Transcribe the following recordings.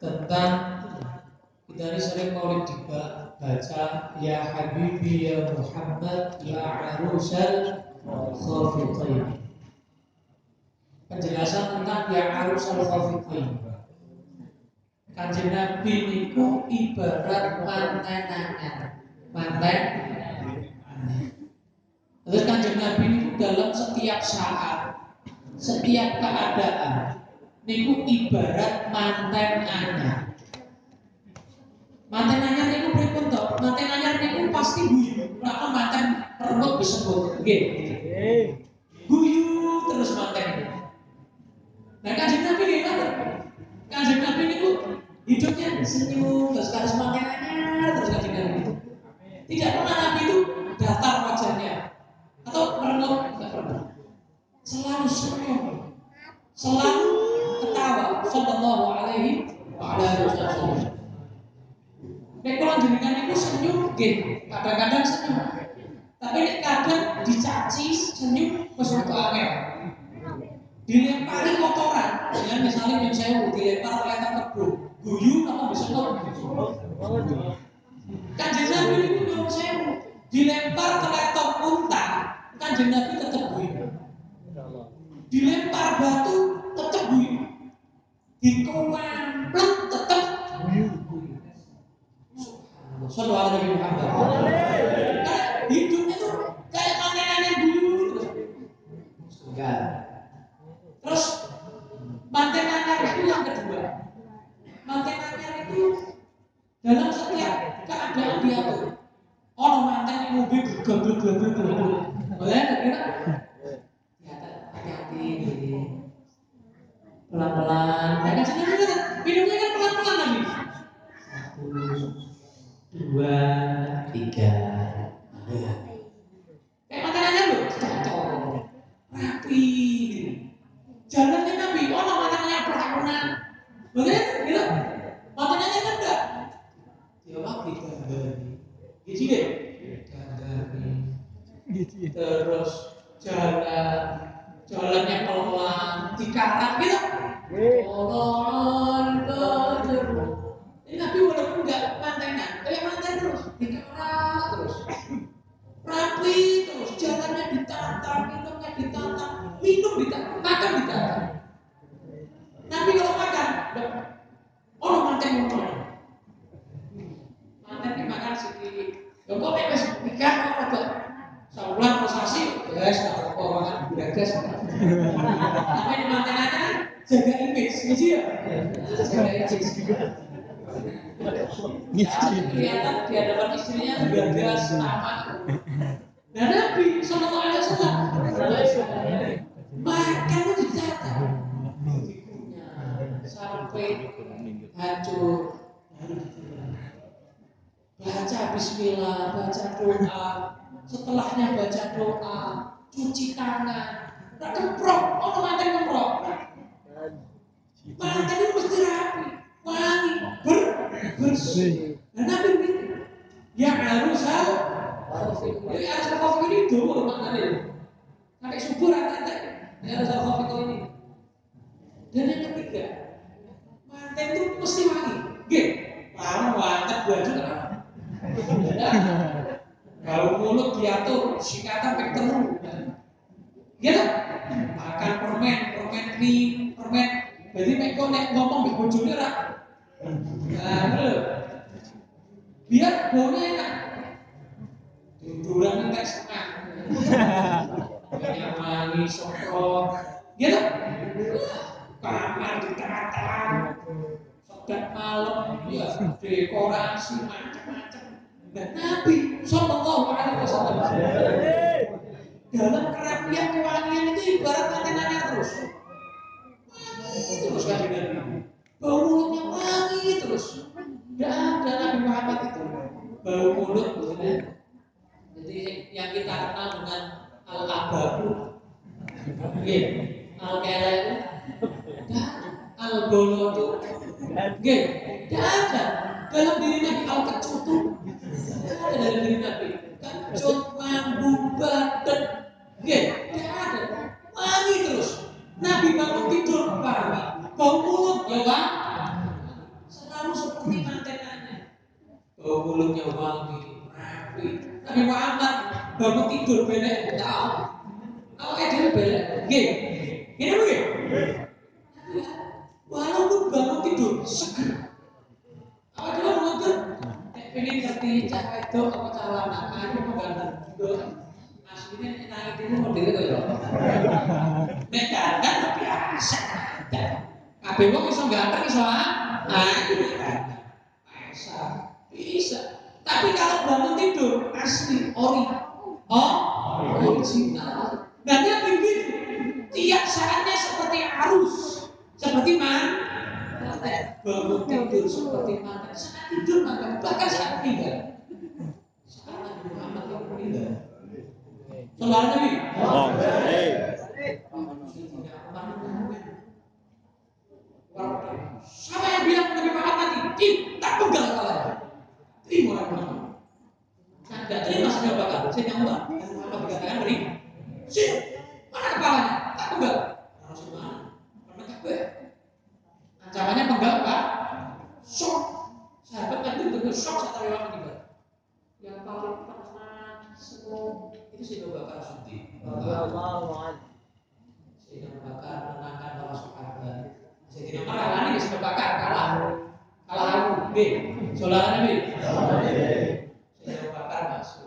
tentang kita ini sering maulid baca ya habibi ya Muhammad ya arusal khafiqain penjelasan tentang ya arusal khafiqain kanjeng Nabi niku ibarat manten anyar manten terus kanjeng Nabi niku dalam setiap saat setiap keadaan niku ibarat manten anyar. Manten anyar niku pripun to? Manten anyar niku pasti guyu. Ora manten perut disebut. Nggih. Guyu terus manten nah kanjeng Nabi gimana kanjeng Nabi niku hidupnya senyum terus manten anyar terus kanjeng Nabi. Itu tidak pernah Nabi itu datar wajahnya atau merenung tidak pernah selalu senyum selalu ketawa sallallahu alaihi wa ala wasallam Jenengan itu senyum, gih, kadang-kadang senyum. Tapi kadang dicaci senyum wis angel. Dilempari kotoran, dengan misalnya yang saya dilempar letter kebun, guyu apa bisa kok? Kanjeng Nabi itu yang saya dilempar ke laptop unta, kanjeng Nabi tetap guyu. Dilempar batu Sallu ala Nabi Muhammad. Karena hidupnya tuh kayak mantenannya dulu terus. Terus mantenannya itu yang kedua. Mantenannya itu dalam setiap keadaan dia tuh. Oh, manten yang mobil geblek geblek geblek. Boleh? Hati-hati pelan-pelan. Ya kan sebenarnya minumnya kan pelan-pelan lagi. Satu, dua, tiga. Kayak makanannya loh, cocok, rapi. Jalannya Nabi, oh makanannya pelakunan. Bener, gitu. Makanannya kan enggak. Dia lagi gandari. Gandari. Terus jalan, jalannya pelan, dikarat gitu. Pelan ke jeruk. Ini Nabi walaupun enggak mantenan, kayak manten terus, dikarat terus. Rapi terus, jalannya ditata, minumnya ditata, minum ditata, makan ditata. Nabi kalau makan, oh manten ngomong. Manten dimakan kok nek wis nikah kok rada saulan prosesi, wes tak apa makan bragas. Tapi di manten aja jaga image, gitu ya. Jaga image. Ya, kelihatan di hadapan istrinya gagas sama. Dan Nabi Sallallahu Alaihi Wasallam makan itu ditata. Sampai hancur. Baca Bismillah, baca doa. Setelahnya baca doa, cuci tangan. Nah, kemprok, oh mantan kemprok. Mantan itu mesti rapi, wangi, ber, bersih. Dan Nabi begitu. Ya harus hal. Jadi harus kopi ini dulu maknanya. Sampai subur rata Ya harus kopi ini. Dan yang ketiga, mantan itu mesti wangi. Gih, lama wangi baju kan. Bau mulut diatur, sikatan sampai telu. Gitu? Makan permen, permen krim, permen. Jadi mereka nek ngomong di bojone ra. Nah, lho. Biar baunya enak. Tiduran entek setengah. Yang wangi semprot. Gitu? Kamar ditata. Sedap malam, ya dekorasi macam-macam. Nabi Sallallahu Alaihi Wasallam. Dalam kerapian kewangian itu ibarat mantenannya terus. Wangi terus kan Nabi. Bau mulutnya wangi terus. Tidak ada Nabi Muhammad itu. Bau mulut maksudnya. Jadi yang kita kenal dengan al ababu, Oke, al kela itu, al bolo itu, Oke, tidak ada. Dalam diri Nabi al mulutnya wangi, rapi. Nabi Muhammad bangun tidur belek tahu. Tahu dia belek. Gini, ini mungkin. Walaupun bangun tidur seger. Apa dia bangun pengen ngerti cara itu apa cara makan itu ganteng juga. Aslinya nangis itu modelnya kayak Nek ganteng biasa. Kabeh wong iso ganteng iso ah. Ah, bisa. Bisa. Tapi kalau bangun tidur asli ori. Oh, original. Nah, dia begitu. Tiap saatnya seperti arus, seperti man. Bangun tidur seperti mantan. Saat tidur makan, bahkan saat meninggal. Saat Nabi Muhammad yang meninggal. Saudara Nabi. Oh, Siapa yang bilang Nabi Muhammad mati? Tak pegang kepalanya. Terima Nabi Muhammad. Nah, tidak terima sudah bakal. Saya. Dan Muhammad dikatakan beri. Sih, mana kepalanya? Tak pegang. Harus mana? Karena takbir. Ancamannya penggal pak. Shock. Sahabat Nabi betul shock saat Muhammad meninggal. Yang paling pernah semua itu sih bakal Siddiq. Sayyidina Abu Bakar menenangkan para sahabat. Sayyidina Umar kalah nih Sayyidina Abu Bakar kalah. Kalah aku. B. Saudara Nabi. Sayyidina Abu Bakar masuk.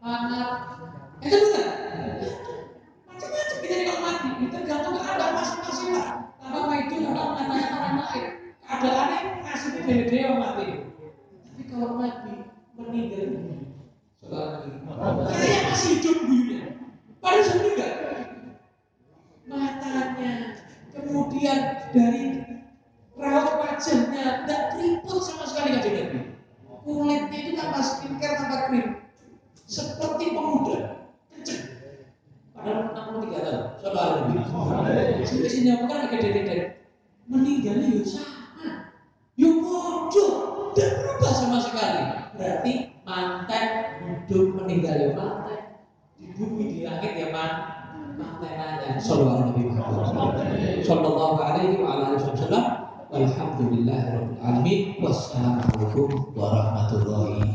hangat. Itu benar. Macam-macam kita kalau mati itu tergantung keadaan masing-masing lah. Apa itu orang anaknya orang lain. Keadaannya ngasih dia mati. Tapi kalau mati meninggal Saya masih hidup buyutnya. Padahal sudah meninggal. Matanya, kemudian dari raut wajahnya tidak keriput sama sekali kajian Nabi. Kulitnya itu tanpa skincare, tanpa krim. Seperti pemuda. Kenceng. Padahal 63 tahun. Saudara. Jadi agak dedek Meninggalnya ya sama. Ya bodoh. Tidak berubah sama sekali. Berarti mantan hidup meninggal ya mantan di bumi di langit ya man sallallahu sallallahu alaihi wasallam walhamdulillahirabbil alamin wassalamualaikum warahmatullahi